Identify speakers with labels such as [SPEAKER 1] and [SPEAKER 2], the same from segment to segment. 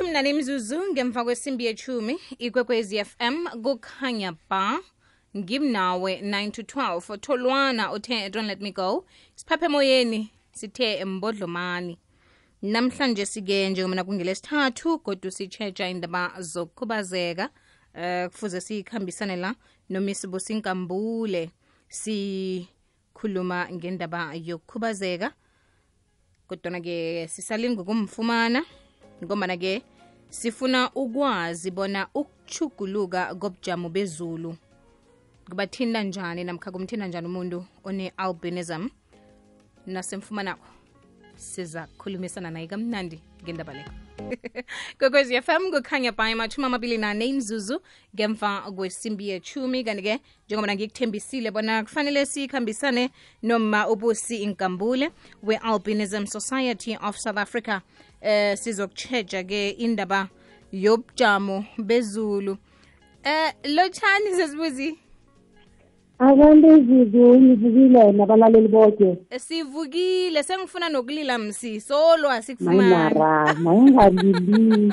[SPEAKER 1] ilitshumi nane imzuzu ngemva kwesimbi yechumi ikwekwezi fm kukhanya ba. Ngimnawe 9 to 12 tholwana uthe don't let me go. Siphaphe emoyeni sithe mbodlomani. Namhlanje sike njengomna kungelesithathu kodwa sitshetsha indaba zokukhubazeka uh, kufuze siyikhambisane la nomisibusi nkambule sikhuluma ngendaba yokukhubazeka kodwana-ke sisalini ngokumfumana ngombana-ke sifuna ukwazi bona ukuchuguluka kobujamo bezulu kubathinta njani namkha kumthinta njani umuntu one-albinism? Nasemfumanako siza khulumisana naye kamnandi ngendaba leyo kwekwezi fm kukhanya bhayi mashumi amabili nane imzuzu ngemva kwesimbi yechumi kanti-ke njengoba ngikuthembisile bona kufanele sikhambisane noma ubusi inkambule we-albinism society of south africa. Eh sizokutshetsha-ke indaba yobujamo bezulu. Eh lotshani sesibuzi?
[SPEAKER 2] Abantu izizu nivukile nabalaleli bonke
[SPEAKER 1] sivukile sengifuna nokulila msi solo asikufumani.
[SPEAKER 2] Mayinara mayingalili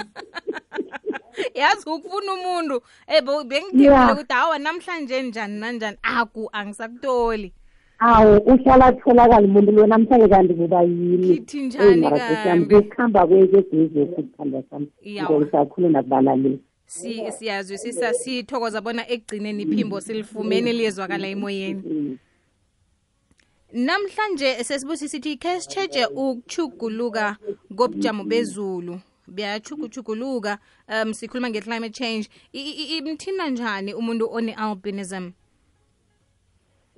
[SPEAKER 1] yazi ukufuna umuntu. Eh bengithembile
[SPEAKER 2] Yeah.
[SPEAKER 1] ukuthi hawa namhlanje njani nanjani. Aku angisakutoli
[SPEAKER 2] awu uhlala atholakala umuntu lo namhlanje kanti kuba yini?
[SPEAKER 1] Kithi njani
[SPEAKER 2] yami
[SPEAKER 1] kambe?
[SPEAKER 2] kukuhamba kwekegezi esithanda sami.
[SPEAKER 1] Yawa.
[SPEAKER 2] ngolisakhulu nakubalaleli.
[SPEAKER 1] Si siyazwisisa sithokoza bona ekugcineni iphimbo silifumene liyezwakala emoyeni. Namhlanje sesibusi sithi khe sitshetshe ukuchuguluka kobujamo bezulu. Buyachuguchuguluka um sikhuluma nge-climate change. I- i- i- imthinta njani umuntu one-albinism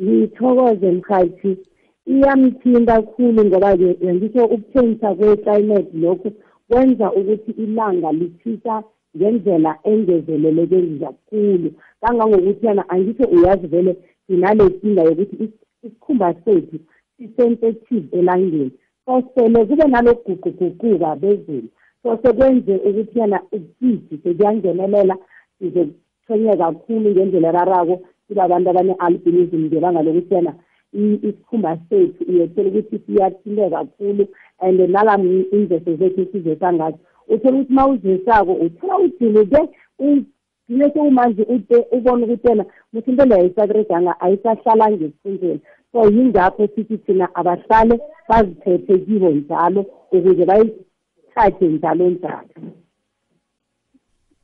[SPEAKER 2] ngithokoze mkhathi. Iyamthinta khulu ngoba-ke ngisho ukutshengisa kwe-climate lokhu kwenza ukuthi ilanga lithisa ngendlela engezeleleke kakhulu kangangokuthi yana angisho uyazi vele sinale nkinga yokuthi is- isikhumba sethu si-sensitive elangeni. So sele kube nalokuguquguquka bezulu. So sekwenze ukuthi yana ubusidi sekuyangenelela sizotshwenye kakhulu ngendlela erarako. Siba abantu abane-albinism ngebanga lokuthi yana i- isikhumba sethu. Uyothola ukuthi siyathile kakhulu and nala imveso zethu sizesa ngathi uthola ukuthi uma uzesako uthola udiluke ugcine sewumanje ude ubone ukuthi yena muthi into leyo ayisakureganga ayisahlala ngesikhundleni so yingakho sithi thina abahlale baziphethe kibo njalo ukuze bayithathe njalo njalo.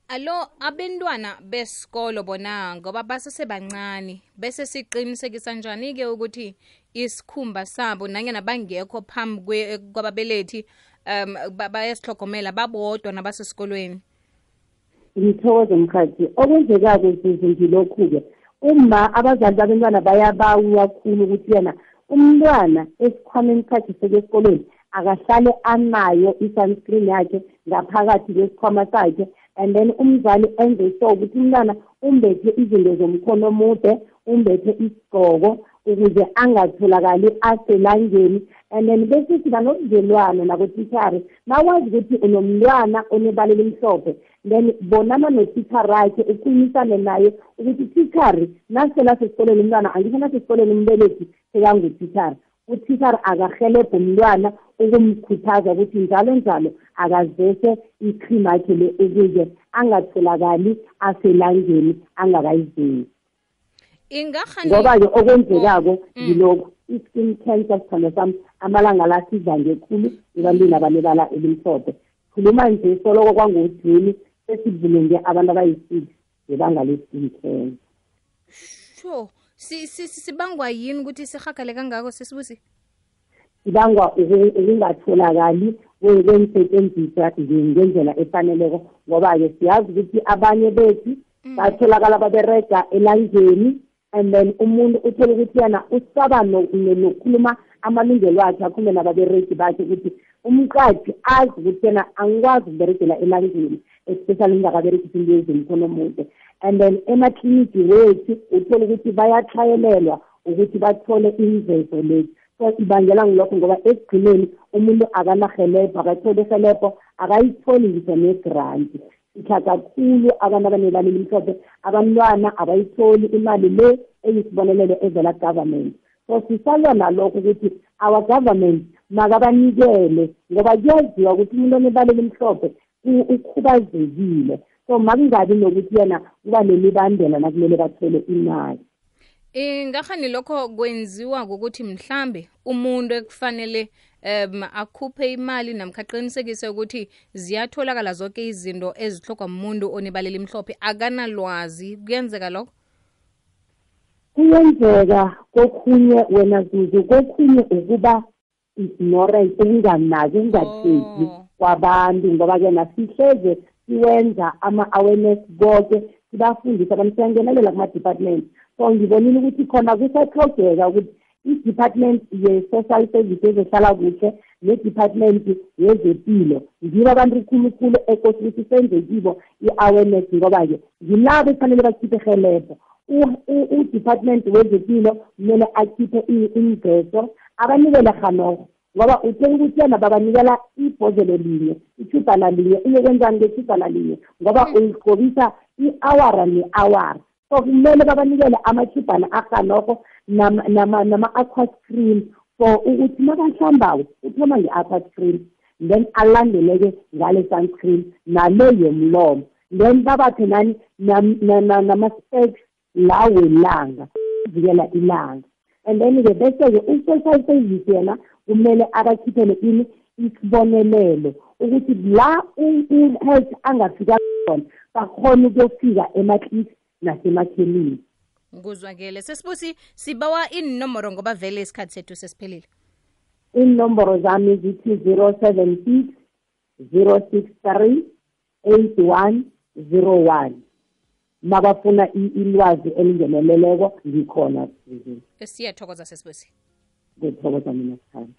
[SPEAKER 1] Alo abentwana besikolo bona ngoba basesebancane bese siqinisekisa njani-ke ukuthi isikhumba sabo nanyana bangekho phambi kwababelethi um ba- bayasihlogomela babodwa nabasesikolweni?
[SPEAKER 2] Ngithokoze mkhathi. Okwenzekako zuzu ngilokhu-ke uma abazali babentwana bayabawa kakhulu ukuthi yena umntwana esikhwameni sakhe seke esikolweni akahlale anayo i-sunscreen yakhe ngaphakathi kwesikhwama sakhe and then umzali enze so ukuthi umntwana umbethe izinto zomkhono omude umbethe isigqoko ukuze angatholakali aselangeni and then bese siba nobudlelwano nabotishari nawazi ukuthi unomntwana onebala elimhlophe then bonana notishari akhe ukhulumisane naye ukuthi tishari nasela sesikolweni umntwana angisho nasesikolweni umbelethi sekangutishari utishari akahelebhe umntwana ukumkhuthaza ukuthi njalo njalo akazese ikhrim yakhe le ukuze angatholakali aselangeni angakayizeki
[SPEAKER 1] ingahani
[SPEAKER 2] ngoba-ke okwenzekako
[SPEAKER 1] Mm.
[SPEAKER 2] ngilokhu i-skin cancer sithando sami amalanga la sidlange khulu ebantwini abanebala elimhlophe. Khuluma nje soloko kwangujuni sesivulenge abantu abayisix ngebanga le-skin cancer.
[SPEAKER 1] Sure sibangwa yini ukuthi sihagale kangako sesibusi?
[SPEAKER 2] Ibangwa uku- ukungatholakali kwe- kwemisetshenziswa nje ngendlela efaneleko ngoba-ke siyazi ukuthi abanye bethu batholakala baberega elangeni and then umuntu uthola ukuthi yena usaba no- no- nokukhuluma amalungelo akhe akhulume nababeregi bakhe ukuthi umqathi azi ukuthi yena angikwazi ukuberegela elangeni especially ngingakaberegisi into ezimkhono omude. And then emakliniki wethu uthola ukuthi bayatlhayelelwa ukuthi bathole imvezo lethu so ibangela ngilokho ngoba ekugcineni umuntu akanahelebho akatholi ihelebho akayitholi ngisho negranti sitha kakhulu abantu abanebala elimhlophe abantwana abayitholi imali le eyisibonelelo evela government so sisalwa nalokho ukuthi our government makabanikele ngoba kuyaziwa ukuthi umuntu onebala elimhlophe ukhubazekile. So makungabi nokuthi yena kuba nemibandela nakumele bathole imali
[SPEAKER 1] ingahani lokho kwenziwa ukuthi mhlambe umuntu ekufanele um akhuphe imali namkha aqinisekise ukuthi ziyatholakala zonke izinto ezihlogwa umuntu onebalela imhlophe akanalwazi kuyenzeka lokho
[SPEAKER 2] kuyenzeka kokhunye wena zuzu kokhunye ukuba ignorant ukunganaki ukungatheki
[SPEAKER 1] Oh.
[SPEAKER 2] kwabantu ngoba-ke nasihleze siwenza ama-awareness konke sibafundise abantu siyangenelela kuma-department so ngibonile ukuthi khona kusahlogeka ukuthi i-department ye-social service ezohlala kuhle ne-department yezempilo ngibo abantu khulukhulu ekose ukuthi senze kibo i-awareness ngoba-ke ngilabo ekufanele bakhiphe helebho u-department wezempilo kumele akhiphe imgeso abanikele hanoko ngoba uthenga ukuthi yena babanikela ibhodlelo linye ithubhana linye uyokwenzani ngethubhana linye ngoba uyigqobisa i-awara ne-awara. So kumele babanikele amathubhana ahanoko nama-aqua screen for ukuthi makahlambayo uthoma nge-aqua screen then alandeleke ngale sunscreen nale yomlomo. Then babathe nani nama-specs la welanga uvikela ilanga. And then-ke bese-ke u-social service yena kumele abakhiphele ini isibonelelo ukuthi la u-health angafika khona bakhona ukuyofika emaklisi nasemakhemini
[SPEAKER 1] kuzwakele sesibusi sibawa inomoro ngoba vele isikhathi sethu sesiphelile.
[SPEAKER 2] Inomboro zami zithi zero seven six zero six three eight one zero one. Mabafuna ilwazi elingeneleleko ngikhona.
[SPEAKER 1] Siyathokoza sesibusi.
[SPEAKER 2] Ngithokoza mina sithanda